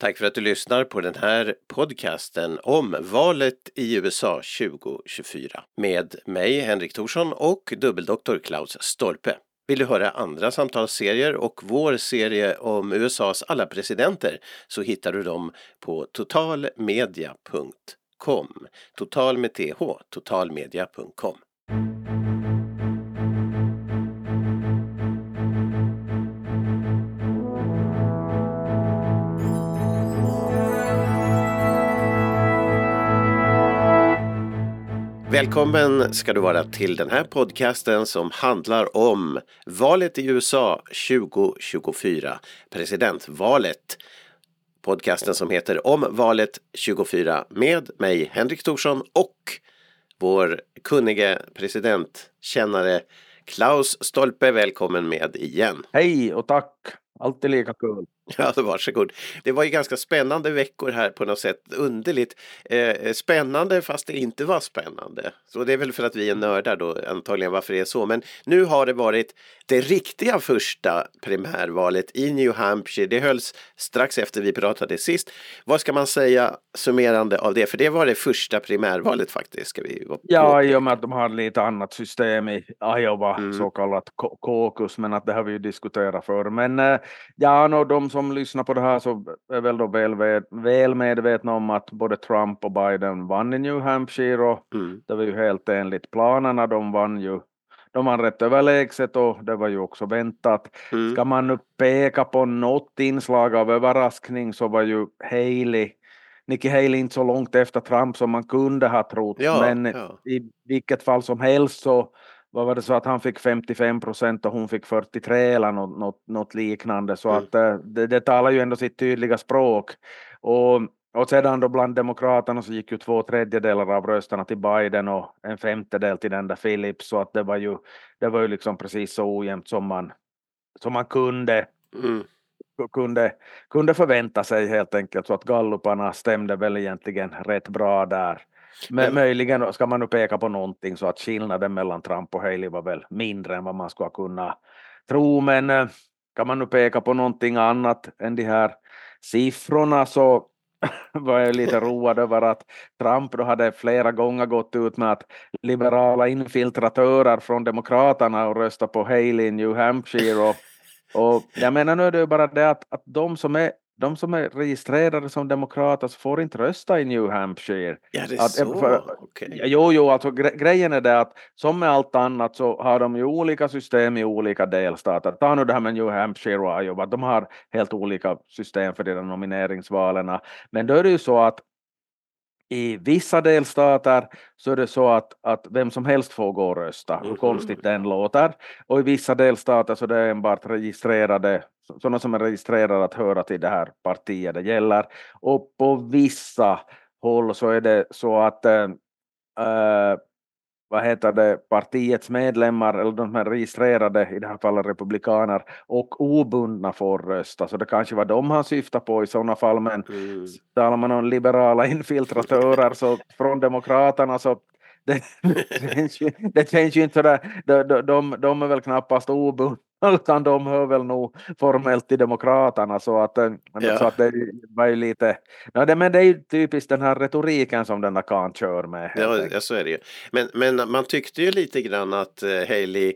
Tack för att du lyssnar på den här podcasten om valet i USA 2024 med mig Henrik Thorsson och dubbeldoktor Klaus Stolpe. Vill du höra andra samtalsserier och vår serie om USAs alla presidenter så hittar du dem på totalmedia.com. Total med th, totalmedia.com. Välkommen ska du vara till den här podcasten som handlar om valet i USA 2024, presidentvalet. Podcasten som heter Om valet 24 med mig Henrik Thorsson och vår kunnige presidentkännare Klaus Stolpe. Välkommen med igen. Hej och tack! Alltid lika kul. Ja, varsågod. Det var ju ganska spännande veckor här på något sätt. Underligt. Eh, spännande fast det inte var spännande. Så det är väl för att vi är nördar då antagligen varför det är så. Men nu har det varit det riktiga första primärvalet i New Hampshire. Det hölls strax efter vi pratade sist. Vad ska man säga summerande av det? För det var det första primärvalet faktiskt. Ska vi ja, i och med att de har lite annat system i Iowa, mm. så kallat caucus, men att det har vi ju diskuterat för. Men eh, ja, no, de som som lyssnar på det här så är väl då väl, väl medvetna om att både Trump och Biden vann i New Hampshire och mm. det var ju helt enligt planerna. De vann ju de vann rätt överlägset och det var ju också väntat. Mm. Ska man nu peka på något inslag av överraskning så var ju Haley Nikki Haley inte så långt efter Trump som man kunde ha trott, ja, men ja. i vilket fall som helst så vad var det så att han fick 55 procent och hon fick 43 eller något, något, något liknande så mm. att eh, det, det talar ju ändå sitt tydliga språk och, och sedan då bland demokraterna så gick ju två tredjedelar av rösterna till Biden och en femtedel till den där Phillips så att det var ju det var ju liksom precis så ojämnt som man som man kunde mm. kunde, kunde förvänta sig helt enkelt så att galluparna stämde väl egentligen rätt bra där. Men, möjligen ska man nu peka på någonting så att skillnaden mellan Trump och Haley var väl mindre än vad man skulle kunna tro. Men eh, kan man nu peka på någonting annat än de här siffrorna så var jag lite road över att Trump då hade flera gånger gått ut med att liberala infiltratörer från Demokraterna och rösta på Haley i New Hampshire och, och jag menar nu är det ju bara det att, att de som är de som är registrerade som demokrater får inte rösta i New Hampshire. Ja, det är att, så? För, okay. Jo, jo, alltså gre grejen är det att som med allt annat så har de ju olika system i olika delstater. Ta nu det här med New Hampshire och Iowa, de har helt olika system för de nomineringsvalen. Men då är det ju så att i vissa delstater så är det så att, att vem som helst får gå och rösta, hur mm-hmm. konstigt den låter. Och i vissa delstater så är det enbart registrerade, sådana som är registrerade att höra till det här partiet det gäller. Och på vissa håll så är det så att äh, vad heter det, partiets medlemmar, eller de som är registrerade, i det här fallet republikaner, och obundna får rösta. Så det kanske var de han syftar på i sådana fall, men mm. talar man om liberala infiltratörer så från demokraterna så det, det, känns ju, det känns ju inte sådär, de, de, de, de är väl knappast obundna utan de hör väl nog formellt till Demokraterna så att, eh, ja. så att det var ju lite, no, det, men det är ju typiskt den här retoriken som den där kan kör med. Ja, ja, så är det ju. Men, men man tyckte ju lite grann att uh, Haley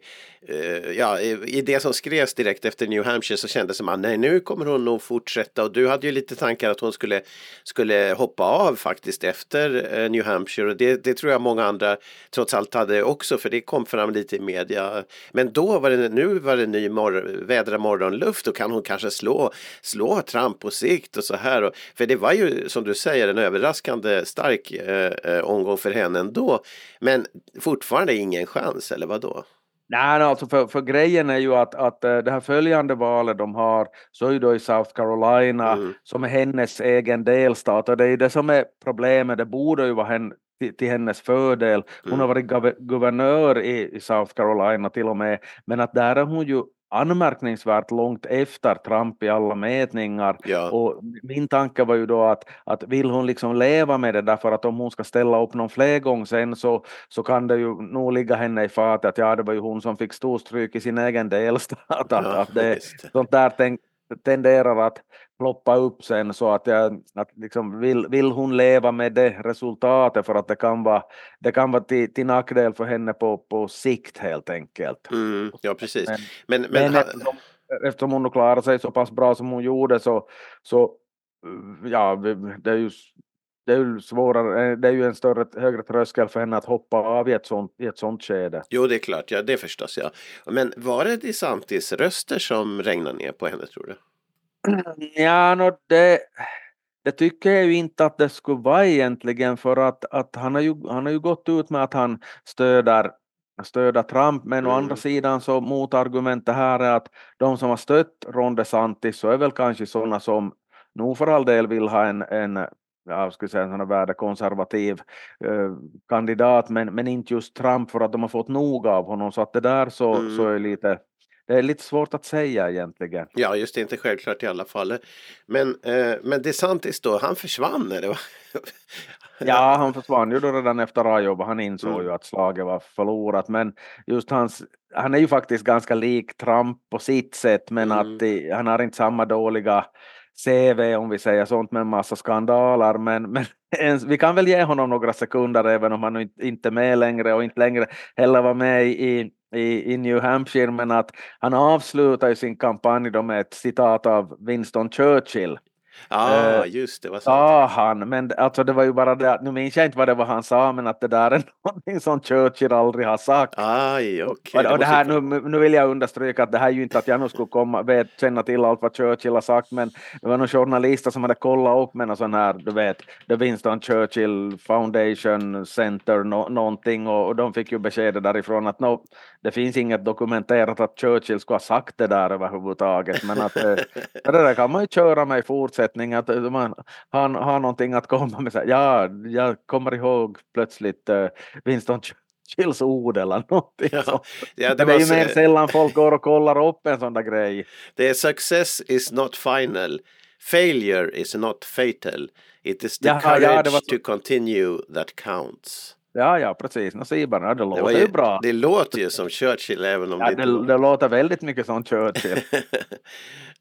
Uh, ja, i, i, det som skrevs direkt efter New Hampshire så kändes det som att nej, nu kommer hon nog fortsätta och du hade ju lite tankar att hon skulle, skulle hoppa av faktiskt efter uh, New Hampshire och det, det, tror jag många andra trots allt hade också för det kom fram lite i media. Men då var det, nu var det ny mor vädra morgonluft och kan hon kanske slå, slå Trump på sikt och så här. För det var ju som du säger en överraskande stark uh, omgång för henne ändå. Men fortfarande ingen chans eller vad då? Nej, alltså för, för grejen är ju att, att eh, det här följande valet de har så är ju då i South Carolina mm. som är hennes egen delstat och det är ju det som är problemet, det borde ju vara hen, till, till hennes fördel. Hon mm. har varit guvernör i, i South Carolina till och med, men att där är hon ju anmärkningsvärt långt efter Trump i alla mätningar. Ja. Och min tanke var ju då att, att vill hon liksom leva med det därför att om hon ska ställa upp någon fler gång sen så, så kan det ju nog ligga henne i fatet att ja det var ju hon som fick storstryk i sin egen delstat. Att, ja, att det, sånt där tänk, tenderar att ploppa upp sen så att, jag, att liksom vill, vill hon leva med det resultatet för att det kan vara, det kan vara till, till nackdel för henne på, på sikt helt enkelt. Mm, ja precis. Men, Men, men, men ha- eftersom, eftersom hon klarade sig så pass bra som hon gjorde så, så ja, det är ju det är ju svårare, eh, det är ju en större, högre tröskel för henne att hoppa av i ett sånt, i ett sånt skede. Jo, det är klart, ja, det förstås. Ja. Men var det DeSantis röster som regnade ner på henne, tror du? Ja, no, det, det tycker jag ju inte att det skulle vara egentligen för att, att han, har ju, han har ju gått ut med att han stöder, stöder Trump men å Mm. andra sidan så motargumentet här är att de som har stött Ron DeSantis så är väl kanske sådana som nog för all del vill ha en, en ja, jag skulle säga en sån här värdekonservativ eh, kandidat men, men inte just Trump för att de har fått nog av honom så att det där så, Mm. så är lite det är lite svårt att säga egentligen. Ja, just det, inte självklart i alla fall. Men, eh, men DeSantis då, han försvann eller? Ja, han försvann ju då redan efter Iowa. Han insåg Mm. ju att slaget var förlorat. Men just hans, han är ju faktiskt ganska lik Trump på sitt sätt, men Mm. att det, han har inte samma dåliga CV om vi säger sånt med en massa skandaler. Men, men ens, vi kan väl ge honom några sekunder även om han inte är med längre och inte längre heller var med i, i, i New Hampshire. Men att han avslutar ju sin kampanj då med ett citat av Winston Churchill. Ja, Eh, just det, vad sa han, men alltså det var ju bara det, att- nu minns jag inte vad det var han sa, men att det där är någonting som Churchill aldrig har sagt. Aj, okej. och, och det här, nu, nu vill jag understryka att det här är ju inte att jag nu skulle komma, vet, känna till allt vad Churchill har sagt, men det var någon journalister som hade kollat upp med någon sån här, du vet, The Winston Churchill Foundation Center, no, någonting, och, och de fick ju beskedet därifrån att no, det finns inget dokumenterat att Churchill skulle ha sagt det där överhuvudtaget, men att eh, det där kan man ju köra med i fortsättningen, att eh, man har, har någonting att komma med. Ja, jag kommer ihåg plötsligt eh, Winston Churchills ord eller någonting. Ja, sånt. ja, det, det är var, ju mer sällan folk går och kollar upp en sån där grej. det är success is not final. Failure is not fatal. It is the ja, courage var så- to continue that counts. Ja, ja, precis. No, säg bara, det Det, låter var ju bra. det låter ju som Churchill även om Ja, det det, det låter väldigt mycket som Churchill.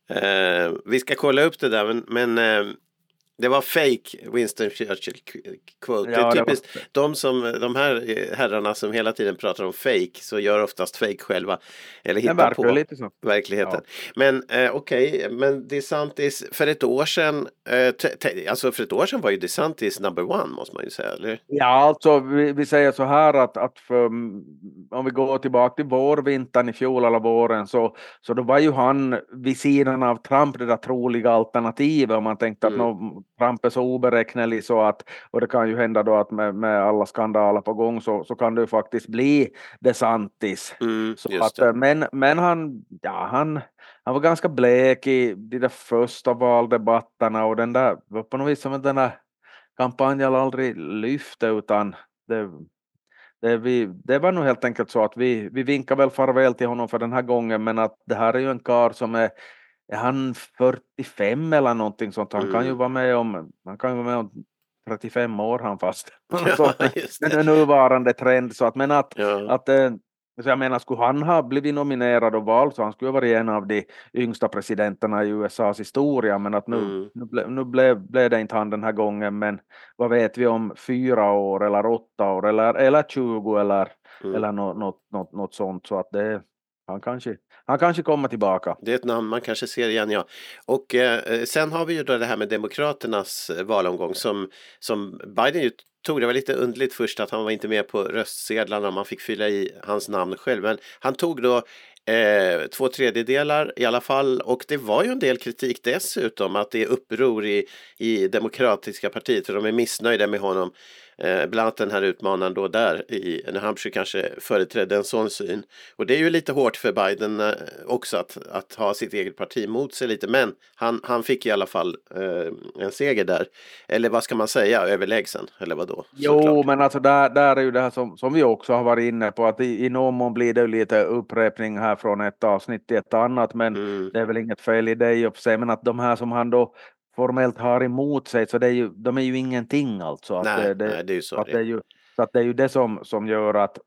Eh, vi ska kolla upp det där men, men eh, det var fake Winston Churchill quote. Ja, det det är var- typiskt de, som, de här eh, herrarna som hela tiden pratar om fake så gör oftast fake själva. Eller Det hittar på lite så. verkligheten. Men eh, okej, men DeSantis för ett år sedan, eh, alltså för ett år sedan var ju DeSantis number one måste man ju säga. Eller? Ja, alltså vi, vi säger så här att, att för, om vi går tillbaka till vårvintern i fjol eller våren så, så då var ju han vid sidan av Trump det där troliga alternativet om man tänkte att Mm. nå, Trump är så oberäknelig så att och det kan ju hända då att med, med alla skandaler på gång så, så kan det ju faktiskt bli DeSantis. Mm, Så att, det. eh, men, men han, ja, han, han var ganska blek i de där första valdebatterna och den där var på något vis som att den där kampanjen aldrig lyfte utan det, det, vi, det var nog helt enkelt så att vi, vi vinkar väl farväl till honom för den här gången men att det här är ju en kar som är är han 45 eller någonting sånt? Han kan ju Mm. vara med om, han kan ju vara med om 35 år han fast. Ja, den nuvarande trend så att men att Ja. att, eh, så jag menar, skulle han ha blivit nominerad och vald så han skulle ha varit en av de yngsta presidenterna i USAs historia, men att nu, Mm. nu, ble, nu blev, blev det inte han den här gången, men vad vet vi om fyra år eller åtta år eller, eller 20 eller, Mm. eller något, något, något, något sånt, så att det, han kanske, han kanske kommer tillbaka. Det är ett namn man kanske ser igen, ja. Och eh, eh sen har vi ju då det här med Demokraternas eh, valomgång som, som Biden ju tog. Det var lite underligt först att han var inte med på röstsedlarna. Man fick fylla i hans namn själv. Men han tog då eh, två tredjedelar i alla fall. Och det var ju en del kritik dessutom att det är uppror i, i Demokratiska partiet. För de är missnöjda med honom. Eh, bland annat den här utmanaren då där i New Hampshire kanske företrädde en sån syn. Och det är ju lite hårt för Biden eh, också att, att ha sitt eget parti mot sig lite. Men han, han fick i alla fall eh, en seger där. Eller vad ska man säga, överlägsen? Eller vad då? Jo, men alltså där, där är ju det här som, som vi också har varit inne på, att i, i någon mån blir det lite upprepning här från ett avsnitt till ett annat, men Mm, det är väl inget fel i det i och för sig, men att de här som han då formellt har emot sig, så det är ju, de är ju ingenting alltså. Att nej, det, nej, det är ju så. att det det är ju, så att det är ju det som, som gör att,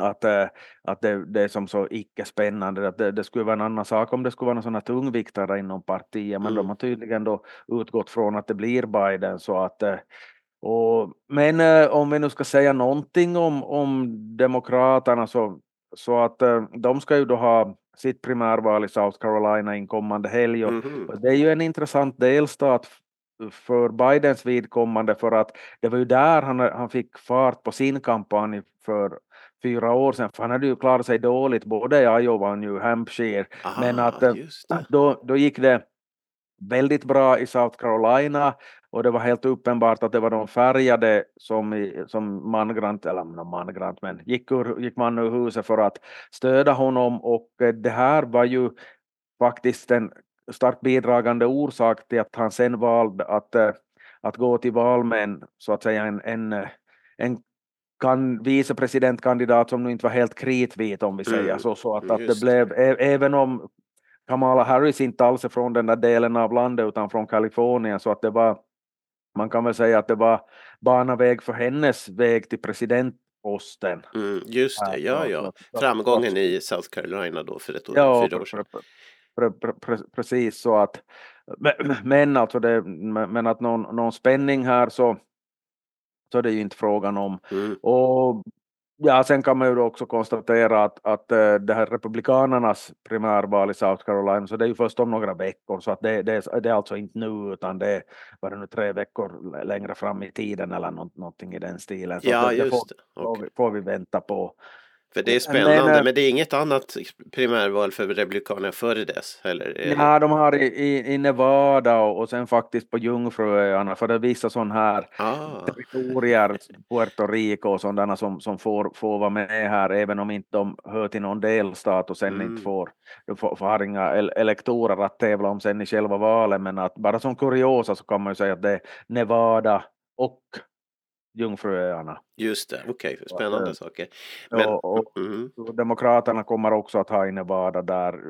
att, eh, att det, det är som så icke-spännande. Att det, det, skulle vara en annan sak om det skulle vara någon sån tungviktare inom partiet, men mm. de har tydligen då utgått från att det blir Biden. Så att, eh, och, men eh, om vi nu ska säga någonting om, om Demokraterna så, så att de ska ju då ha sitt primärval i South Carolina inkommande helg. Och, mm. och det är ju en intressant delstat för Bidens vidkommande för att det var ju där han, han fick fart på sin kampanj för fyra år sedan, för han hade ju klarat sig dåligt både i Iowa och New Hampshire. Aha, men att eh, då, då gick det väldigt bra i South Carolina och det var helt uppenbart att det var de färgade som, i, som mangrant, eller mangrant, men gick, ur, gick man ur huset för att stödja honom och eh, det här var ju faktiskt en starkt bidragande orsak till att han sen valde att, eh, att gå till val med en, så att säga en, en, en kan vicepresidentkandidat som nu inte var helt kritvit om vi säger mm. så, så att, att det blev, även om Kamala Harris inte alls är från den där delen av landet utan från Kalifornien så att det var, man kan väl säga att det var bana väg för hennes väg till presidentposten. Mm, just det, ja ja. Framgången i South Carolina då för ett år, ja, fyra år sedan. Pre, pre, pre, precis så att, men alltså det, men att någon, någon spänning här så så det är ju inte frågan om. Mm. Och ja, sen kan man ju också konstatera att, att eh, det här republikanernas primärval i South Carolina, så det är ju först om några veckor, så att det, det, det är alltså inte nu, utan det är var det nu tre veckor längre fram i tiden eller någonting i den stilen. Så ja, det, just får, det. Okay. får vi vänta på. För det är spännande, men, men, det är inget annat primärval för Republikanerna före dess? Eller? Ja, de har i, i, i Nevada och, och, sen faktiskt på Jungfruöarna, för det är vissa sådana här ah. territorier, Puerto Rico och sådana som, som får, får vara med här, även om inte de hör till någon delstat och sen mm. inte får, de får, får inga elektorer att tävla om sen i själva valet, men att bara som kuriosa så kan man ju säga att det är Nevada och Jungfruöarna. Just det, okej, okay. spännande att, saker. Men, och, och, mm. Demokraterna kommer också att ha i Nevada där,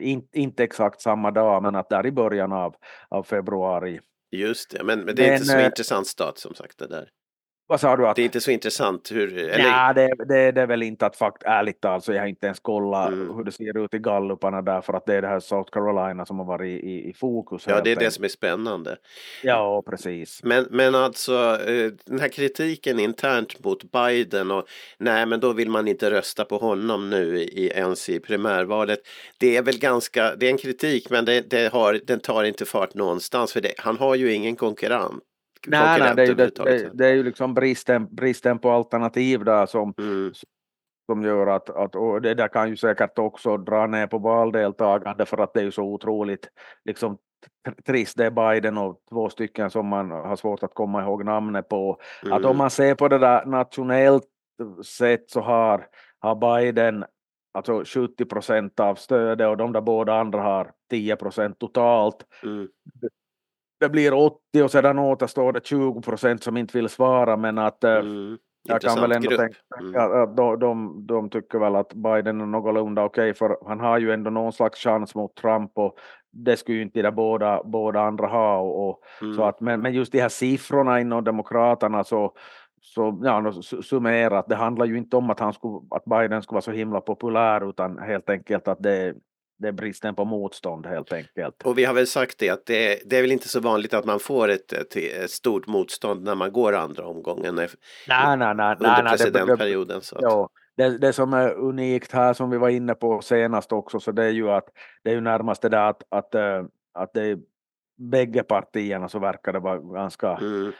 in, inte exakt samma dag, men att där i början av, av februari. Just det, men, men det är men, inte så äh, intressant stat som sagt det där. Vad sa du? Att... Det är inte så intressant hur... Eller... Ja, det, det, det är väl inte att fakt, ärligt talat så jag har inte ens kollat mm. hur det ser ut i galluparna där för att det är det här South Carolina som har varit i, i fokus. Ja, det är det som är spännande. Ja, precis. Men, men alltså eh, den här kritiken internt mot Biden och nej, men då vill man inte rösta på honom nu i, ens i primärvalet. Det är väl ganska, det är en kritik men det, det har, den tar inte fart någonstans för det, han har ju ingen konkurrent nej, nej, det, är ju, det, det, det, är ju liksom bristen, bristen på alternativ där som, mm. som gör att, att och det där kan ju säkert också dra ner på valdeltagande för att det är ju så otroligt liksom trist, det är Biden och två stycken som man har svårt att komma ihåg namnet på. Mm. Att om mm. man ser på det där nationellt sett så har, har Biden alltså 70 procent av stödet och de där båda andra har 10 procent totalt. Mm det blir 80 och sedan återstår det 20 procent som inte vill svara men att eh, mm. jag kan väl ändå grupp. tänka mm. att de, de, de tycker väl att Biden är någorlunda okej okay, för han har ju ändå någon slags chans mot Trump och det skulle ju inte de båda, båda andra ha. Och, och mm. så att, men, men just de här siffrorna inom Demokraterna så så ja, summerat, det handlar ju inte om att, han skulle, att Biden skulle vara så himla populär utan helt enkelt att det, det är bristen på motstånd helt enkelt. Och vi har väl sagt det att det, det är väl inte så vanligt att man får ett, ett, ett stort motstånd när man går andra omgången nej, nej, nej, nej, under nej, presidentperioden. Det, ja, det, det som är unikt här som vi var inne på senast också så det är ju att det är ju närmast det där att, att, eh, att det är bägge partierna så verkar det vara ganska mm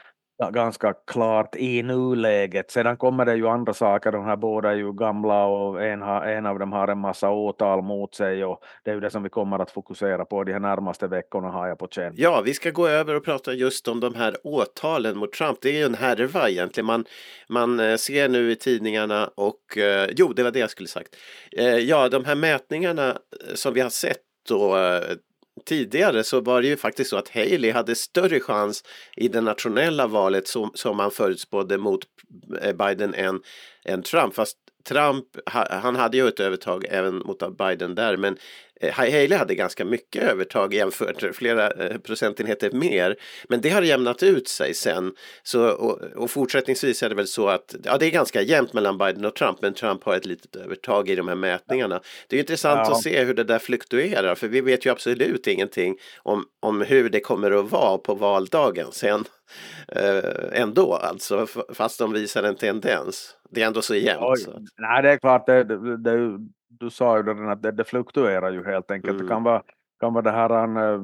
ganska klart i nuläget. Sedan kommer det ju andra saker, de här båda är ju gamla och en, har, en av dem har en massa åtal mot sig och det är ju det som vi kommer att fokusera på de här närmaste veckorna har jag på känn. Ja, vi ska gå över och prata just om de här åtalen mot Trump. Det är ju en härva egentligen. Man, man eh, ser nu i tidningarna och eh, jo, det var det jag skulle sagt. Eh, ja, de här mätningarna som vi har sett då tidigare så var det ju faktiskt så att Haley hade större chans i det nationella valet som, som man förutspådde mot eh, Biden än, än Trump. Fast Trump, han hade ju ett övertag även mot Biden där, men Haley hade ganska mycket övertag jämfört flera eh, procentenheter mer. Men det har jämnat ut sig sen. Så, och, och fortsättningsvis är det väl så att ja, det är ganska jämnt mellan Biden och Trump men Trump har ett litet övertag i de här mätningarna. Det är intressant ja. att se hur det där fluktuerar för vi vet ju absolut ingenting om, om hur det kommer att vara på valdagen sen. Eh, ändå alltså fast de visar en tendens. Det är ändå så jämnt. Oj, så. Nej det är klart, det, det, det, du sa ju det, att det, det fluktuerar ju helt enkelt. Mm. Det kan vara, kan vara det här en, uh,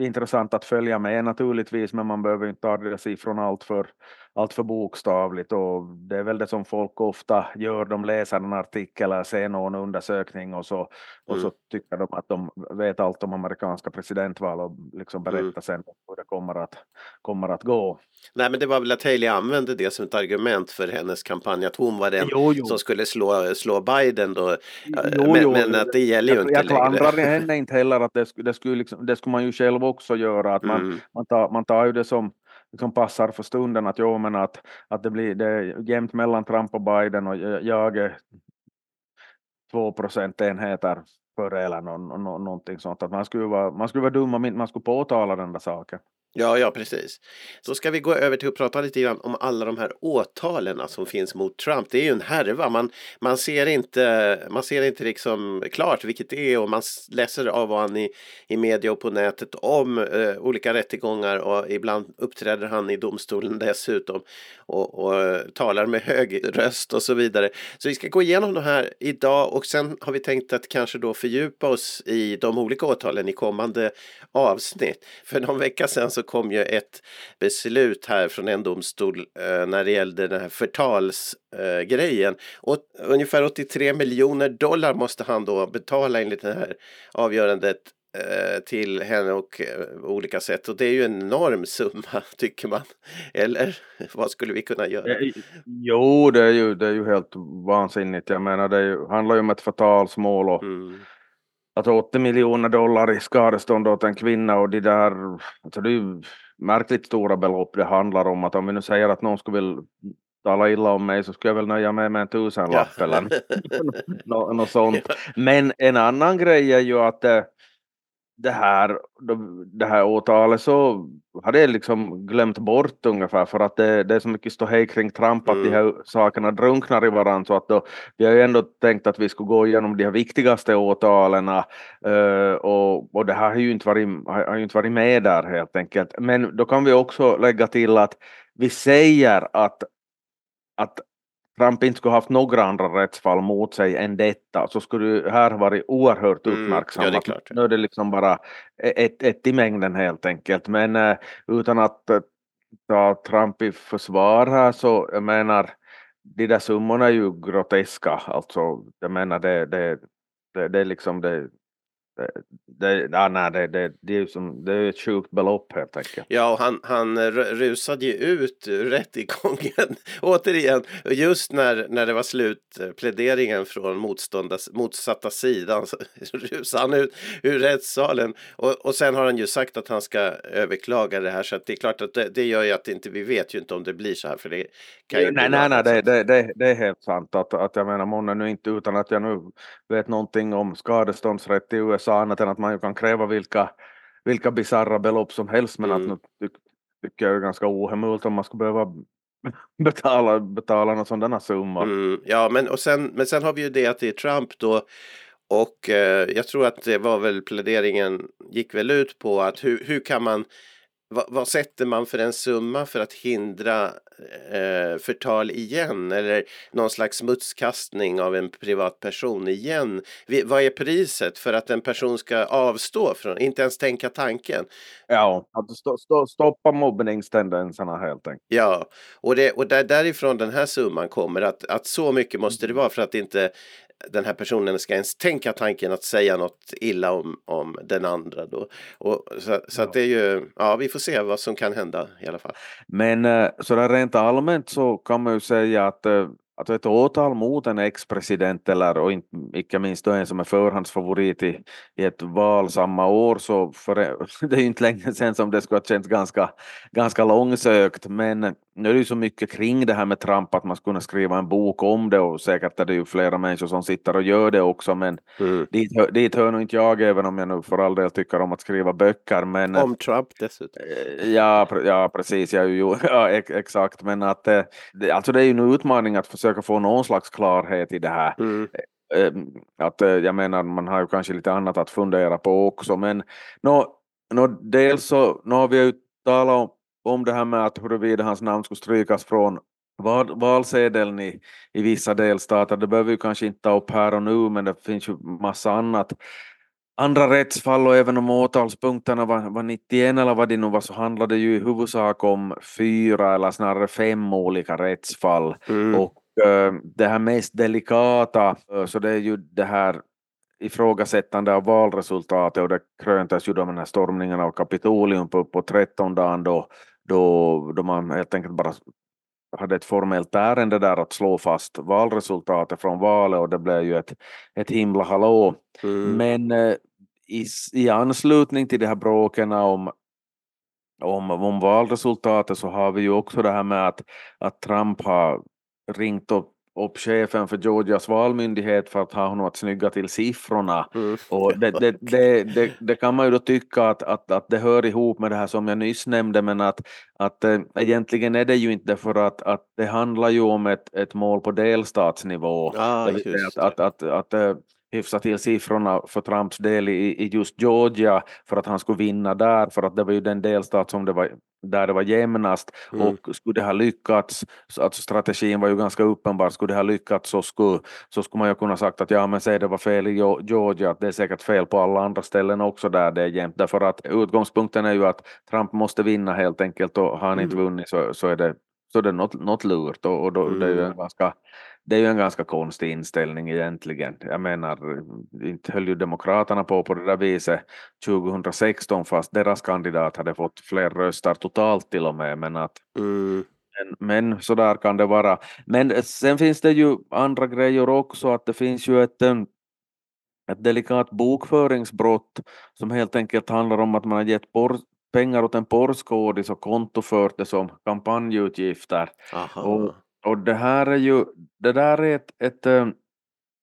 intressant att följa med naturligtvis men man behöver inte ta de siffrorna allt för, allt för bokstavligt och det är väl det som folk ofta gör, de läser en artikel eller ser någon undersökning och så, och mm. så tycker de att de vet allt om amerikanska presidentval och liksom berättar mm. sen hur det kommer att, kommer att gå. Nej men det var väl att Haley använde det som ett argument för hennes kampanj att hon var den jo, jo. som skulle slå, slå Biden då. Jo, men, men, att det gäller ju inte jag längre. Jag klandrar henne inte heller att det, det, skulle liksom, det skulle man ju själv också göra att man, mm. man, tar, man tar ju det som liksom passar för stunden att jo men att, att det blir det är jämnt mellan Trump och Biden och jag är två procentenheter före eller någonting sånt. Att man skulle vara, man skulle vara dum om man skulle påtala den där saken. Ja, ja, precis. Så ska vi gå över till att prata lite grann om alla de här åtalen som finns mot Trump. Det är ju en härva. Man, man, ser, inte, man ser inte liksom klart vilket det är och man läser av han i, i media och på nätet om eh, olika rättegångar och ibland uppträder han i domstolen dessutom och, och eh, talar med hög röst och så vidare. Så vi ska gå igenom de här idag och sen har vi tänkt att kanske då fördjupa oss i de olika åtalen i kommande avsnitt. För någon vecka sedan så kom ju ett beslut här från en domstol eh, när det gällde den här förtalsgrejen. Eh, och ungefär 83 miljoner dollar måste han då betala enligt det här avgörandet eh, till henne och olika sätt och det är ju en enorm summa tycker man. Eller vad skulle vi kunna göra? Jo, det är ju, det är ju helt vansinnigt. Jag menar, det ju, handlar ju om ett förtalsmål och mm alltså 80 miljoner dollar i skadestånd åt en kvinna och de där, alltså det är ju märkligt stora belopp det handlar om. Att om vi nu säger att någon skulle vilja tala illa om mig så skulle jag väl nöja mig med en tusenlapp ja. eller något, något sånt. Men en annan grej är ju att eh, det här, det här åtalet så hade jag liksom glömt bort ungefär för att det, det är så mycket ståhej kring Trump att mm. de här sakerna drunknar i varandra så att då, vi har ju ändå tänkt att vi skulle gå igenom de här viktigaste åtalen uh, och, och det här har ju, inte varit, har ju inte varit med där helt enkelt. Men då kan vi också lägga till att vi säger att, att Trump inte skulle haft några andra rättsfall mot sig än detta så skulle det här varit oerhört uppmärksammat. Mm, ja, nu är det liksom bara ett, ett i mängden helt enkelt. Men uh, utan att uh, ta Trump i försvar här så jag menar de där summorna är ju groteska. Alltså jag menar det, det, det, det är liksom det, det, ja, nej, det, det, det, är som, det är ett sjukt belopp helt enkelt. Ja, och han, han rusade ju ut rättegången återigen just när, när det var slut eh, pläderingen från motsatta sidan. Så rusade han ut ur rättssalen och, och sen har han ju sagt att han ska överklaga det här så att det är klart att det, det gör ju att inte, vi vet ju inte om det blir så här för det kan ju Nej, nej, nej, det, det, det, det, är helt sant att, att jag menar månne nu inte utan att jag nu vet någonting om skadeståndsrätt i USA USA annat än att man ju kan kräva vilka, vilka bisarra belopp som helst men mm. att nu ty, tycker jag är ganska ohemult om man ska behöva betala, betala någon sådana summor. Mm, ja men, och sen, men sen har vi ju det att det är Trump då och eh, jag tror att det var väl pläderingen gick väl ut på att hur, hur kan man vad, vad, sätter man för en summa för att hindra eh, förtal igen eller någon slags smutskastning av en privatperson igen? Vi, vad är priset för att en person ska avstå från, inte ens tänka tanken? Ja, att st st stoppa mobbningstendenserna helt enkelt. Ja, och, det, och där, därifrån den här summan kommer att, att så mycket måste det vara för att inte den här personen ska ens tänka tanken att säga något illa om, om den andra. Då. Och, så så ja. att det är ju, ja vi får se vad som kan hända i alla fall. Men eh, sådär rent allmänt så kan man ju säga att eh, att ett åtal mot en ex-president eller och inte, icke minst en som är förhandsfavorit i, i ett val samma år så för, det är ju inte länge sedan som det skulle ha känts ganska, ganska långsökt men, nu är det ju så mycket kring det här med Trump att man skulle skriva en bok om det och säkert är det ju flera människor som sitter och gör det också men mm. dit, dit hör nog inte jag även om jag nu för all del tycker om att skriva böcker. Men, om Trump dessutom. Eh, ja, ja precis, jag ju, ja, exakt men att eh, det, alltså det är ju en utmaning att försöka få någon slags klarhet i det här. Mm. Eh, att jag menar man har ju kanske lite annat att fundera på också men no, no, dels så nu har vi ju talat om om det här med att huruvida hans namn skulle strykas från valsedeln i, i vissa delstater. Det behöver vi kanske inte ta upp här och nu, men det finns ju massa annat. Andra rättsfall och även om åtalspunkterna var, var 91 eller vad det nu var så handlade det ju i huvudsak om fyra eller snarare fem olika rättsfall. Mm. Och uh, det här mest delikata, uh, så det är ju det här ifrågasättande av valresultatet och det kröntes ju då med den här stormningen av Kapitolium på, på 13 dagen då då, då man helt enkelt bara hade ett formellt ärende där att slå fast valresultatet från valet och det blev ju ett, ett himla hallå. Mm. Men eh, i, i anslutning till de här bråken om, om, om valresultatet så har vi ju också det här med att, att Trump har ringt upp upp chefen för Georgias valmyndighet för att ha honom att snygga till siffrorna. Mm. Och det, det, det, det, kan man ju då tycka att, att, att det hör ihop med det här som jag nyss nämnde men att, att äh, egentligen är det ju inte för att, att det handlar ju om ett, ett mål på delstatsnivå. Ah, att, att, att, att, att hyfsa till siffrorna för Trumps del i, i just Georgia för att han skulle vinna där, för att det var ju den delstat som det var, där det var jämnast mm. och skulle det ha lyckats, alltså strategin var ju ganska uppenbar, skulle det ha lyckats så skulle, så skulle man ju kunna sagt att ja men säg det var fel i Georgia, att det är säkert fel på alla andra ställen också där det är jämnt, därför att utgångspunkten är ju att Trump måste vinna helt enkelt och har han mm. inte vunnit så, så är det så det är något, något lurt och, och då, mm. det är ju en mm. ganska det är ju en ganska konstig inställning egentligen. Jag menar, inte höll ju Demokraterna på på det där viset 2016 fast deras kandidat hade fått fler röster totalt till och med. Men, att, mm. men, men så där kan det vara. Men sen finns det ju andra grejer också, att det finns ju ett ett delikat bokföringsbrott som helt enkelt handlar om att man har gett pengar åt en porrskådis och kontofört det som kampanjutgifter. Och, och det här är ju, det där är ett, ett, eh,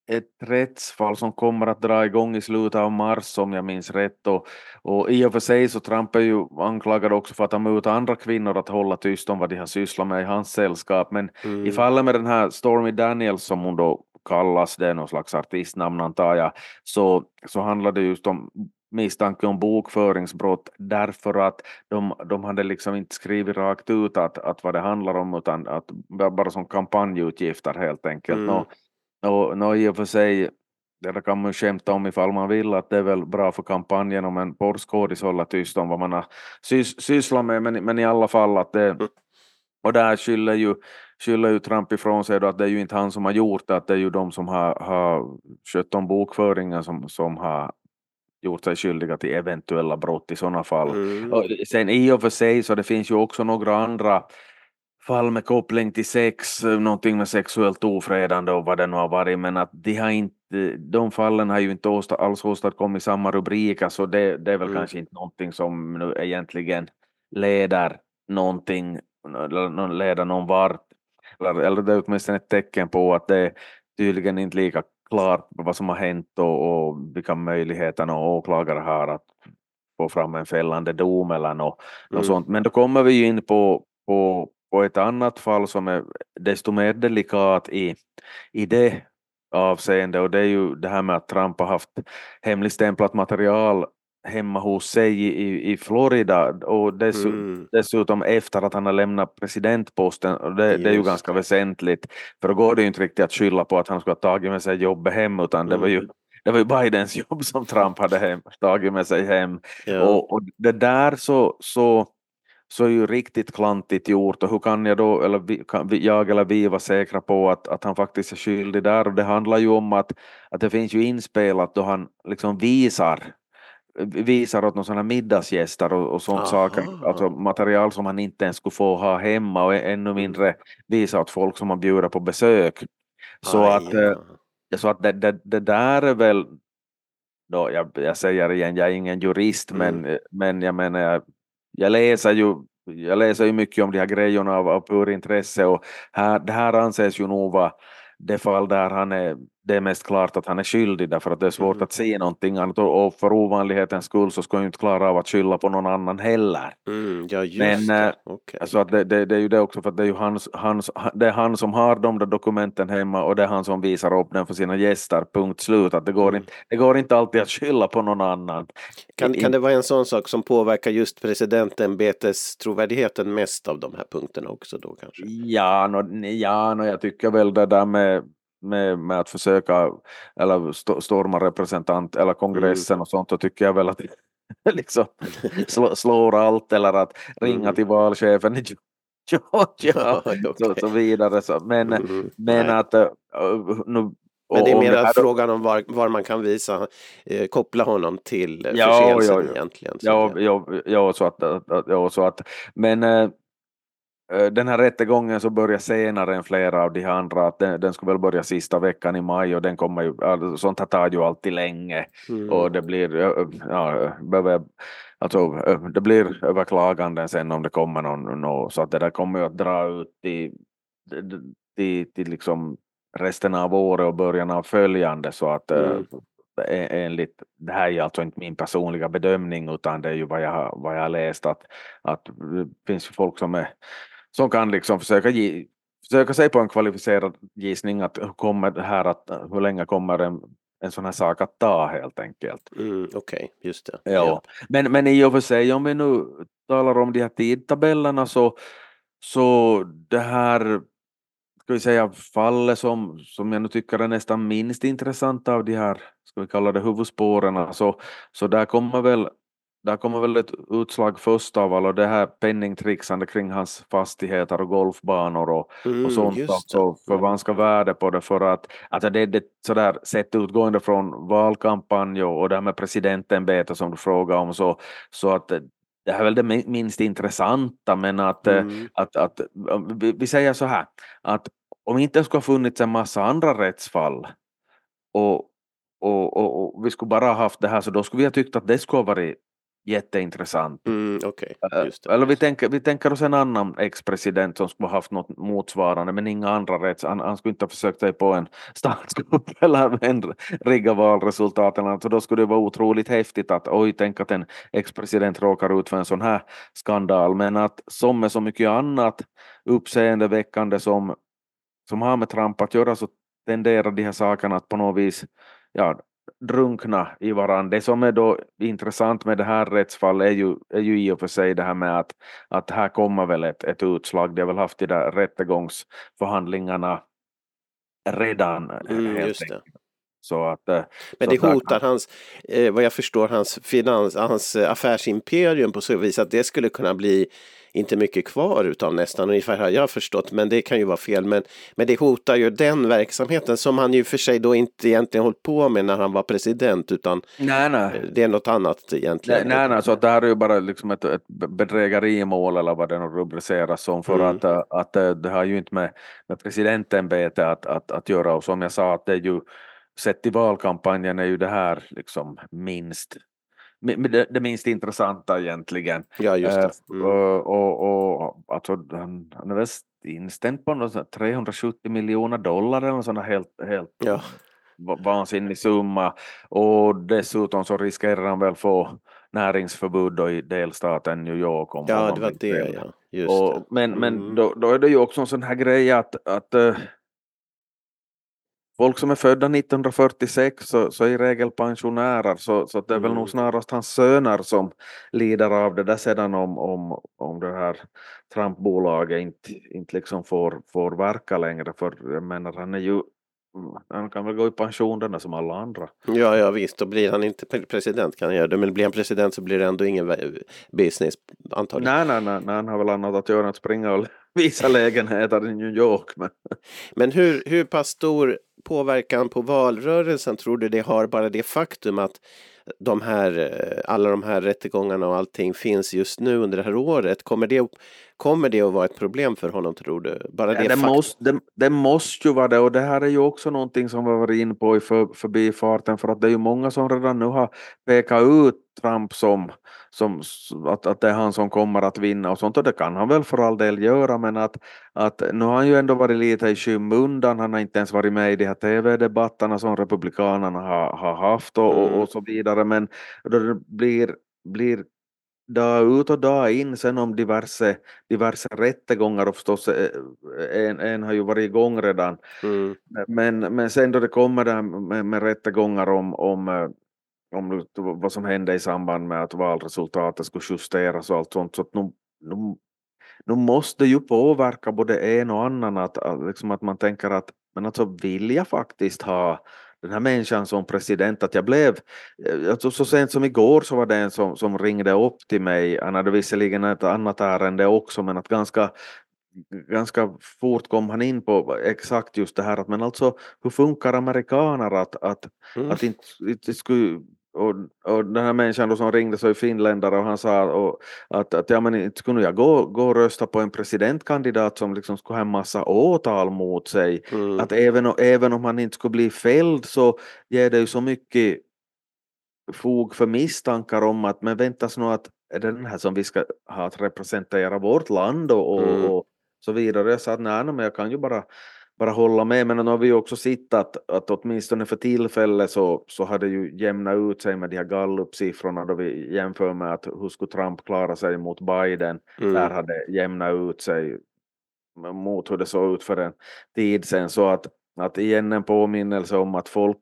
ett rättsfall som kommer att dra igång i slutet av mars om jag minns rätt och, och i och för sig så Trump är ju anklagad också för att ha mutat andra kvinnor att hålla tyst om vad de har sysslat med i hans sällskap men mm. i fallet med den här Stormy Daniels som hon då kallas, det är någon slags artistnamn antar jag, så, så handlar det just om misstanke om bokföringsbrott därför att de, de hade liksom inte skrivit rakt ut att, att vad det handlar om utan att bara som kampanjutgifter helt enkelt. Mm. Och, och, och i och för sig det kan man skämta om ifall man vill att det är väl bra för kampanjen om en porrskådis håller tyst om vad man har sys, sysslat med men, men i alla fall att det mm. och där skyller ju, skyller ju Trump ifrån sig då att det är ju inte han som har gjort det, att det är ju de som har, har skött om bokföringen som, som har gjort sig skyldiga till eventuella brott i sådana fall. Mm. Och sen i och för sig så det finns ju också några andra fall med koppling till sex, någonting med sexuellt ofredande och vad det nu har varit, men att de, har inte, de fallen har ju inte åsta, alls åstadkommit samma rubriker, så det, det är väl mm. kanske inte någonting som nu egentligen leder någonting, leder någon vart, eller, eller det är åtminstone ett tecken på att det tydligen inte lika klart vad som har hänt och, och vilka möjligheter någon åklagare har att få fram en fällande dom eller något, mm. sånt. Men då kommer vi in på, på, på ett annat fall som är desto mer delikat i, i det avseende och det är ju det här med att Trump har haft hemligstämplat material hemma hos sig i, i Florida och dess, mm. dessutom efter att han har lämnat presidentposten. Och det, det, är ju ganska väsentligt, för då går det ju inte riktigt att skylla på att han skulle ha tagit med sig jobbet hem, utan mm. det var ju mm. det var ju Bidens jobb som Trump hade hem, tagit med sig hem. Ja. Och, och, det där så, så, så är ju riktigt klantigt gjort och hur kan jag då, eller vi, kan jag eller vi vara säkra på att, att han faktiskt är skyldig där och det handlar ju om att, att det finns ju inspelat då han liksom visar visar åt några middagsgäster och, och sånt saker, alltså material som man inte ens skulle få ha hemma och ännu mm. mindre visa åt folk som man bjuder på besök. Så Aj, att, ja. Eh, så att det, det, det, där är väl, då, jag, jag säger igen, jag är ingen jurist, mm. men, men jag menar, jag, jag läser ju jag läser ju mycket om de här grejerna av, av pur intresse och här, det här anses ju nog vara det fall där han är, det är mest klart att han är skyldig därför att det är svårt mm. att se någonting annat och för ovanlighetens skull så ska han inte klara av att skylla på någon annan heller. Mm, ja, Men det. Eh, okay. alltså att det, det, det, är ju det också för att det är ju hans, hans, det är han som har de där dokumenten hemma och det är han som visar upp den för sina gäster, punkt slut. Att det, går mm. inte, det går inte alltid att skylla på någon annan. Kan, kan det vara en sån sak som påverkar just presidentämbetets trovärdigheten mest av de här punkterna också då kanske? Ja, no, ja no, jag tycker väl det där med med, med, att försöka eller st storma representant eller kongressen mm. och sånt, då tycker jag väl att liksom slå, slår allt eller att ringa mm. till valchefen i Georgia och så vidare. Så, men mm. men att uh, nu men det är mer det frågan om var, var, man kan visa, eh, koppla honom till ja, förseelsen ja, egentligen. Ja, ja, ja, så att, ja, så att, men eh, Eh, den här rättegången så börjar senare än flera av de andra, att den, den skulle väl börja sista veckan i maj och den kommer ju, sånt här tar ju alltid länge mm. och det blir, ja, behöver, alltså, det blir överklaganden sen om det kommer någon, någon så att det där kommer ju att dra ut till, till, till liksom resten av året och början av följande så att mm. enligt, det här är alltså inte min personliga bedömning utan det är ju vad jag, vad jag har läst att, att det finns folk som är som kan liksom försöka, ge, försöka sig på en kvalificerad gissning att hur, kommer det här att, hur länge kommer en, en sån här sak att ta helt enkelt. Mm, Okej, okay, just det. Ja. ja. Men, men i och för sig om vi nu talar om de här tidtabellerna så, så det här ska vi säga fallet som, som jag nu tycker är nästan minst intressant av de här, ska vi kalla det huvudspåren, så, så där kommer väl där kommer väl ett utslag först av alla det här penningtrixande kring hans fastigheter och golfbanor och, mm, och sånt alltså för ganska värde på det. För att alltså det, det sådär sett utgående från valkampanj och, det här med presidentämbetet som du frågar om så, så att det här är väl det minst intressanta. Men att, mm. att, att, att vi säger så här att om inte skulle ha funnits en massa andra rättsfall och, och, och, och, vi skulle bara haft det här så då skulle vi ha tyckt att det skulle ha varit jätteintressant. Mm, okay. Eller vi tänker, vi tänker oss en annan ex-president som skulle ha haft något motsvarande men inga andra rätt. Han, han skulle inte ha försökt sig på en statskupp eller en rigga valresultaten. Så då skulle det vara otroligt häftigt att oj, tänk att en ex-president råkar ut för en sån här skandal. Men att som med så mycket annat uppseendeväckande som, som har med Trump att göra så tenderar de här sakerna att på något vis ja, drunkna i varandra. Det som är då intressant med det här rättsfallet är ju, är ju i och för sig det här med att, att här kommer väl ett, ett utslag. De har väl haft de där rättegångsförhandlingarna redan. Mm, just det. Så att, eh, Men det hotar kan... hans, eh, vad jag förstår, hans, finans, hans affärsimperium på så vis att det skulle kunna bli inte mycket kvar utav nästan, ungefär har jag förstått, men det kan ju vara fel. Men, men det hotar ju den verksamheten som han ju för sig då inte egentligen hållit på med när han var president, utan nej, nej. Det är något annat egentligen. Nej, nej, nej så det här är ju bara liksom ett, ett bedrägerimål eller vad det nu rubriceras som, för mm. att, eh, att eh, det har ju inte med, med presidentämbetet att, att, att göra, och som jag sa, att det är ju sett i valkampanjen är ju det här liksom minst det, det minst intressanta egentligen. Ja, just det. Eh, mm. Och, och, och alltså, han, han är väl inställd på 370 miljoner dollar eller sån helt, helt ja. vansinnig summa. Och dessutom så riskerar han väl få näringsförbud i delstaten New York. Om ja, det var det, ja. Just och, det. Men, mm. men då, då, är det ju också en sån här grej att, att uh, folk som är födda 1946 så, så är i regel pensionärer så, så det är väl nog mm. snarast hans söner som lider av det där sedan om, om, om det här Trump-bolaget inte, inte liksom får, får verka längre för jag menar han är ju han kan väl gå i pension den som alla andra. Ja, ja visst, då blir han inte president kan han göra det. Men blir han president så blir det ändå ingen business antagligen. Nej, nej, nej, nej han har väl annat att göra än att springa och visa lägenheter i New York. Men, men hur, hur pass stor påverkan på valrörelsen tror du det har bara det faktum att de här, eh, alla de här rättegångarna och allting finns just nu under det här året? Kommer det, kommer det att vara ett problem för honom tror du? Bara det, ja, det, måste, det, det, måste ju vara det och det här är ju också någonting som vi varit in på i för, förbifarten för att det är ju många som redan nu har pekat ut Trump som, som att, att det är han som kommer att vinna och sånt. Och det kan han väl för all del göra men att, att nu har han ju ändå varit lite i skymundan, han har inte ens varit med i de här tv-debatterna som republikanerna har, har haft och, och, och så vidare. Men då det blir, blir dag ut och dag in. Sen om diverse, diverse rättegångar och förstås eh, en, en har ju varit igång redan. Mm. Men, men sen då det kommer där med, med rättegångar om, om, eh, om vad som hände i samband med att valresultatet skulle justeras och allt sånt så att nu, nu, nu måste ju påverka både en och annan att, att, liksom att man tänker att men alltså vill jag faktiskt ha den här människan som president att jag blev, eh, alltså så sent som igår så var det en som, som ringde upp till mig, han hade visserligen ett annat ärende också men att ganska ganska fort kom han in på exakt just det här att men alltså hur funkar amerikaner att, att, mm. att inte, inte skulle och, och den här människan då som ringde så är finländare och han sa och, att, att ja, men inte skulle jag gå, gå och rösta på en presidentkandidat som liksom skulle ha en massa åtal mot sig. Mm. Att även, även om han inte skulle bli fälld så ger det ju så mycket fog för misstankar om att men väntas nu att är det den här som vi ska ha att representera vårt land och, och, mm. och så vidare. Jag sa att nej, men jag kan ju bara bara hålla med, men nu har vi också sett att, att åtminstone för tillfället så, så har det ju jämnat ut sig med de här gallup-siffrorna då vi jämför med att hur skulle Trump klara sig mot Biden, mm. där hade jämnat ut sig mot hur det såg ut för en tid sedan, så att, att igen en påminnelse om att folk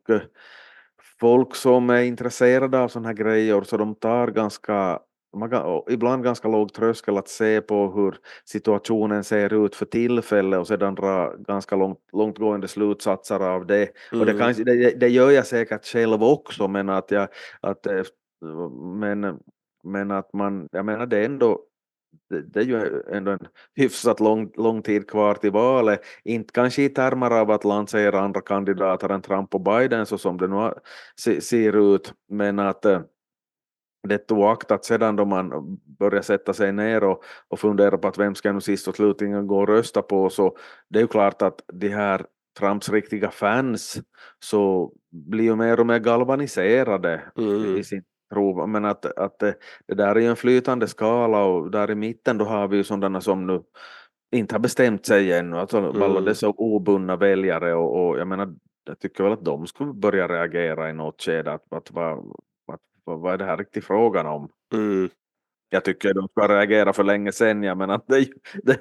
folk som är intresserade av sådana här grejer så de tar ganska ibland ganska låg tröskel att se på hur situationen ser ut för tillfället och sedan dra ganska långt, långtgående slutsatser av det. Mm. Och det, mm. kan, det, det, gör jag säkert själv också men att jag, att, eh, men, men att man, jag menar det är ändå det, det är ju ändå en hyfsat lång, lång tid kvar till valet. Inte kanske i termer av att lansera andra kandidater än Trump och Biden så som det nu ser ut, men att eh, det oaktat sedan då man börjar sätta sig ner och, och fundera på att vem ska nu sist och slutligen gå och rösta på så det är ju klart att de här Trumps riktiga fans så blir ju mer och mer galvaniserade mm. i sin tro. Men att, att det, det, där är ju en flytande skala och där i mitten då har vi ju sådana som nu inte har bestämt sig ännu, alltså mm. alla dessa obundna väljare och, och jag menar jag tycker väl att de skulle börja reagera i något skede att, att vad, vad är det här riktigt frågan om? Mm. Jag tycker de ska reagera för länge sedan, ja, men att det, det,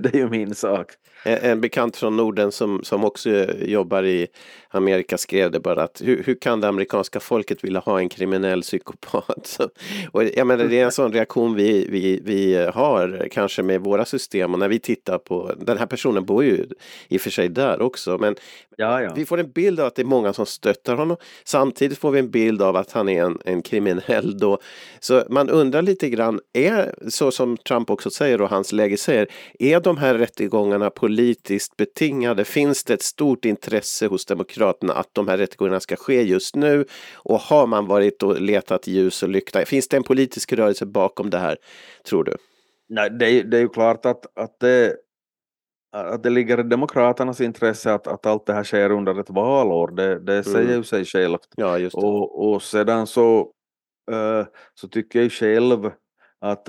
det är ju min sak. En, en, bekant från Norden som, som också jobbar i Amerika skrev det bara att hur, hur kan det amerikanska folket vilja ha en kriminell psykopat? Och jag menar, det är en sån reaktion vi, vi, vi har kanske med våra system och när vi tittar på den här personen bor ju i och för sig där också men ja, ja. vi får en bild av att det är många som stöttar honom. Samtidigt får vi en bild av att han är en, en kriminell då. Så man undrar lite grann, är så som Trump också säger och hans läge säger, är de här rättegångarna politiskt betingade? Finns det ett stort intresse hos Demokraterna att de här rättegångarna ska ske just nu? Och har man varit och letat ljus och lykta? Finns det en politisk rörelse bakom det här, tror du? Nej, det är, det är ju klart att, att det att det ligger i Demokraternas intresse att, att allt det här sker under ett valår, det, det säger mm. ju sig självt. Ja. Och, och sedan så så tycker jag själv att,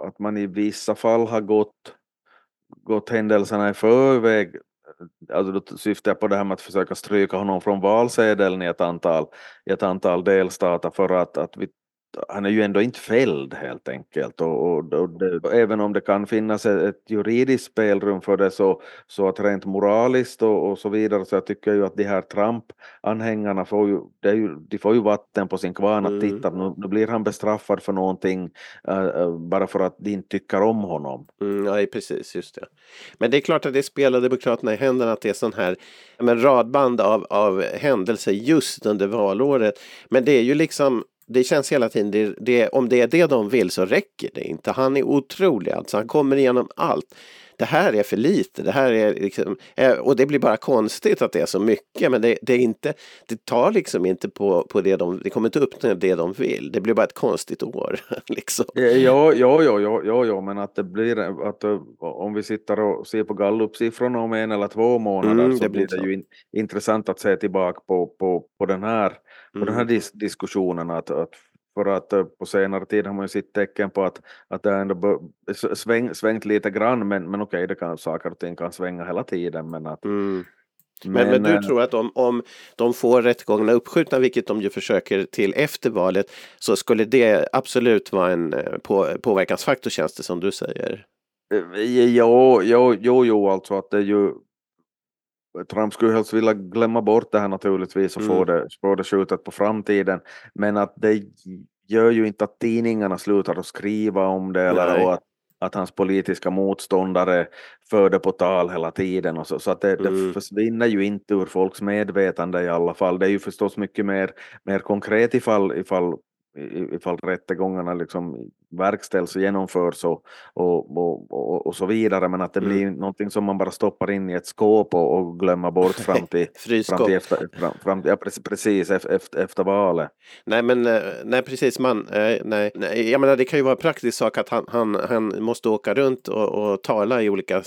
att man i vissa fall har gått, gått händelserna i förväg. Alltså då syftar jag på det här med att försöka stryka honom från valsedeln i ett antal, i ett antal delstater för att, att vi han är ju ändå inte fälld helt enkelt och, och, och det, även om det kan finnas ett, ett juridiskt spelrum för det så, så att rent moraliskt och, och så vidare så jag tycker ju att de här Trump-anhängarna får ju, ju, de får ju vatten på sin kvarn att mm. titta nu, nu blir han bestraffad för någonting uh, bara för att de inte tycker om honom. Mm, ja, precis, just det. Men det är klart att det spelar Demokraterna i händerna att det är sån här men radband av, av händelser just under valåret. Men det är ju liksom det känns hela tiden, det, det, om det är det de vill så räcker det inte. Han är otrolig alltså, han kommer igenom allt. Det här är för lite, det här är liksom, eh, och det blir bara konstigt att det är så mycket men det, det är inte, det tar liksom inte på, på det de, det kommer inte upp till det de vill. Det blir bara ett konstigt år. liksom. Ja, ja, ja, ja, ja, ja, men att det blir, att eh, om vi sitter och ser på gallup-siffrorna om en eller två månader mm, så blir det ju in, intressant att se tillbaka på, på, på den här på den här mm. dis diskussionen att, att för att uh, på senare tid har man ju sett tecken på att, att det ändå sväng, svängt lite grann, men, men okej, det kan, saker och ting kan svänga hela tiden. Men, att, mm. men, men, men, du tror att om, om de får rättegångarna uppskjutna, vilket de ju försöker till efter valet, så skulle det absolut vara en på, påverkansfaktor känns det som du säger? Jo, jo, jo, jo, alltså att det är ju Trump skulle helst vilja glömma bort det här naturligtvis och mm. få, det, få det skjutet på framtiden. Men att det gör ju inte att tidningarna slutar att skriva om det eller att, att hans politiska motståndare för det på tal hela tiden. Och så så att det, mm. det försvinner ju inte ur folks medvetande i alla fall. Det är ju förstås mycket mer, mer konkret ifall, ifall ifall rättegångarna liksom verkställs och genomförs och, och, och, och, så vidare men att det blir mm. någonting som man bara stoppar in i ett skåp och, och glömmer bort fram till, fram till, efter, fram, fram, ja, precis efter, efter valet. Nej men eh, nej precis man, eh, nej, nej, jag menar det kan ju vara en praktisk sak att han, han, han måste åka runt och, och tala i olika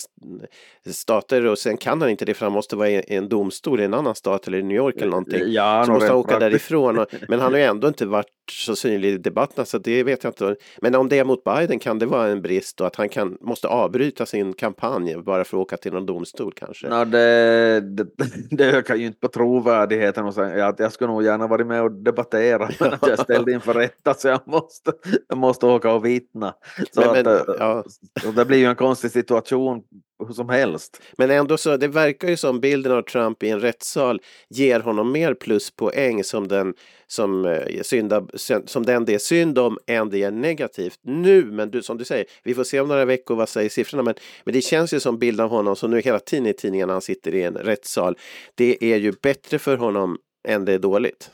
stater och sen kan han inte det för han måste vara i en domstol i en annan stat eller i New York eller någonting. Ja, så måste han åka därifrån och, men han har ju ändå inte varit så synlig i debatten så det vet jag inte. Men om det är mot Biden kan det vara en brist och att han kan, måste avbryta sin kampanj bara för att åka till någon domstol kanske? No, det, det, det ökar ju inte på trovärdigheten och säga jag, jag skulle nog gärna varit med och debattera men att jag ställde inför rätta så jag måste, jag måste åka och vittna. Så men, att, men, ja. så det blir ju en konstig situation hur som helst. Men ändå så, det verkar ju som bilden av Trump i en rättssal ger honom mer pluspoäng som den som, eh, synda, som den det är synd om än det är negativt nu. Men du, som du säger, vi får se om några veckor vad säger siffrorna. Men, men det känns ju som bild av honom som nu hela tiden i tidningarna han sitter i en rättssal. Det är ju bättre för honom än det är dåligt.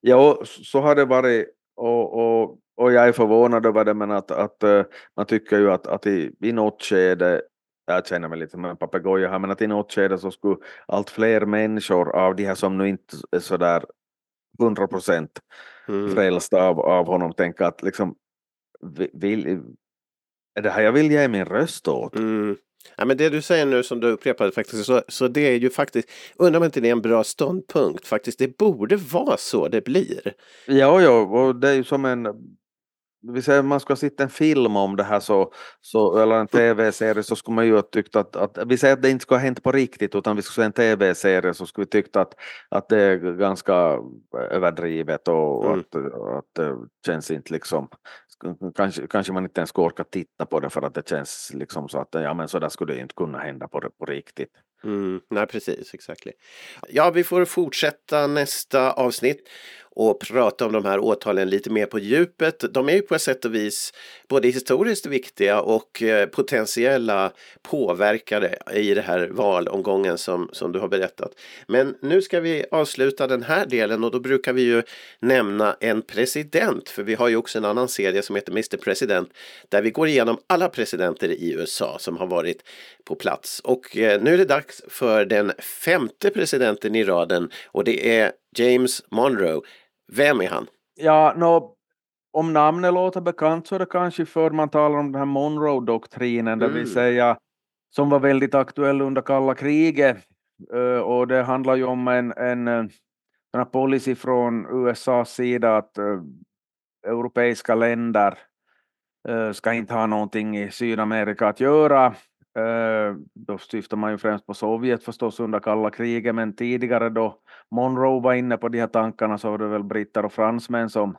Ja, så har det varit. Och, och, och jag är förvånad över det, men att, att uh, man tycker ju att, att i, i något skede jag känner mig lite som en papegoja här, men att i något skede så skulle allt fler människor av de här som nu inte är sådär 100 procent mm. frälsta av, av honom tänka att liksom vill, är det här jag vill ge min röst åt? Mm. Ja, men det du säger nu som du upprepade faktiskt, så, så det är ju faktiskt, undrar om inte det är en bra ståndpunkt faktiskt. Det borde vara så det blir. Ja, ja, och det är ju som en vi säger man ska sitta en film om det här så, så, eller en tv-serie så skulle man ju ha tyckt att, att, vi säger att det inte ska ha hänt på riktigt utan vi skulle se en tv-serie så skulle vi tyckt att, att det är ganska överdrivet och, mm. att, att det känns inte liksom kanske, kanske man inte ens ska orka titta på det för att det känns liksom så att ja men så där skulle det inte kunna hända på, på riktigt. Mm, nej precis, exakt. Ja, vi får fortsätta nästa avsnitt och prata om de här åtalen lite mer på djupet. De är ju på ett sätt och vis både historiskt viktiga och eh, potentiella påverkare i det här valomgången som, som du har berättat. Men nu ska vi avsluta den här delen och då brukar vi ju nämna en president, för vi har ju också en annan serie som heter Mr President där vi går igenom alla presidenter i USA som har varit på plats. Och eh, nu är det dags för den femte presidenten i raden och det är James Monroe. Vem är han? Ja, no, om namnet låter bekant så är det kanske för man talar om den här Monroe-doktrinen, mm. det vill mm. säga som var väldigt aktuell under kalla kriget. Och det handlar ju om en, en, en policy från USAs sida att uh, europeiska länder uh, ska inte ha någonting i Sydamerika att göra. Eh, då syftar man ju främst på Sovjet förstås under kalla kriget, men tidigare då Monroe var inne på de här tankarna så var det väl britter och fransmän som,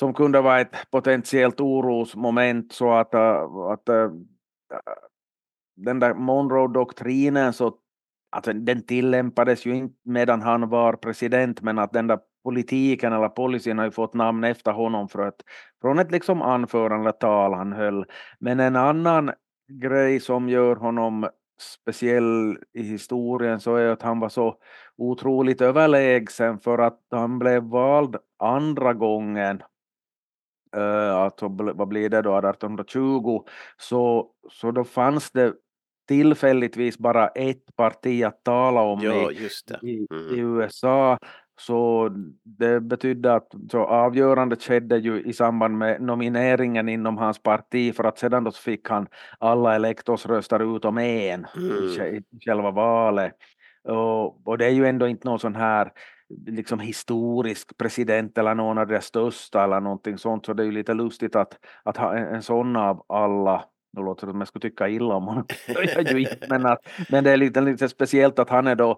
som kunde vara ett potentiellt orosmoment så att, eh, att eh, den där Monroe-doktrinen så alltså, den tillämpades ju inte medan han var president men att den där politiken eller policyn har ju fått namn efter honom för att, från ett liksom anförande tal han höll. Men en annan grej som gör honom speciell i historien så är att han var så otroligt överlägsen för att han blev vald andra gången Uh, alltså, vad blir det då, 1820, så, så då fanns det tillfälligtvis bara ett parti att tala om ja, i, mm. i, USA. Så det betydde att så avgörandet skedde ju i samband med nomineringen inom hans parti för att sedan då fick han alla elektorsröster utom en mm. i själva valet. Och, och, det är ju ändå inte någon sån här liksom historisk president eller någon av de största eller någonting sånt, så det är ju lite lustigt att, att ha en, en sån av alla nu låter det som jag skulle tycka illa om honom, men, att, men det är lite, lite speciellt att han är då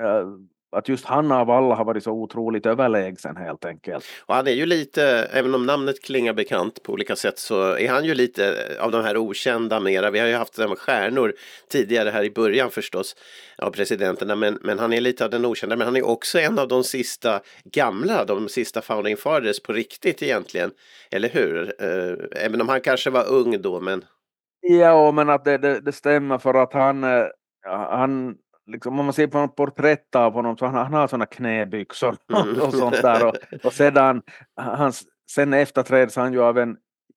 uh, att just han av alla har varit så otroligt överlägsen helt enkelt. Och han är ju lite, även om namnet klingar bekant på olika sätt så är han ju lite av de här okända mera. Vi har ju haft med stjärnor tidigare här i början förstås av presidenterna men, men han är lite av den okända men han är också en av de sista gamla, de sista founding fathers på riktigt egentligen. Eller hur? Eh, även om han kanske var ung då men Ja, men att det, det, det stämmer för att han, eh, han liksom, om man ser på något porträtt av honom så han, han har sådana knäbyxor mm. och sånt där och, och sedan, hans, sen efterträds han ju av en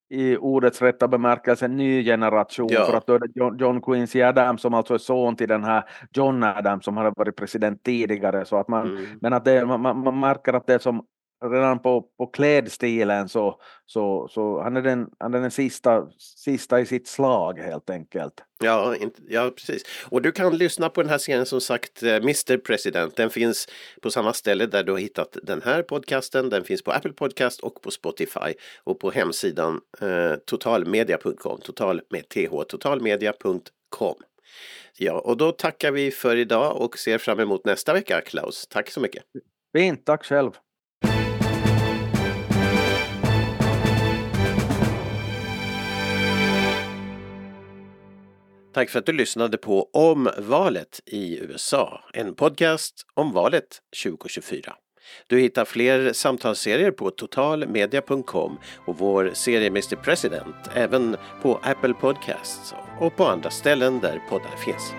i ordets rätta bemärkelse ny generation ja. för att då är det John, John Quincy Adams som alltså är son till den här John Adams som hade varit president tidigare så att man, mm. men att det, man, man märker att det är som redan på, på klädstilen så, så, så han är den, han är den sista, sista i sitt slag helt enkelt. Ja, ja, precis. Och du kan lyssna på den här serien som sagt, eh, Mr President. Den finns på samma ställe där du har hittat den här podcasten. Den finns på Apple Podcast och på Spotify och på hemsidan eh, totalmedia.com, total med th, totalmedia.com. Ja, och då tackar vi för idag och ser fram emot nästa vecka, Klaus. Tack så mycket. Fint, tack själv. Tack för att du lyssnade på Om valet i USA, en podcast om valet 2024. Du hittar fler samtalsserier på totalmedia.com och vår serie Mr President även på Apple Podcasts och på andra ställen där poddar finns.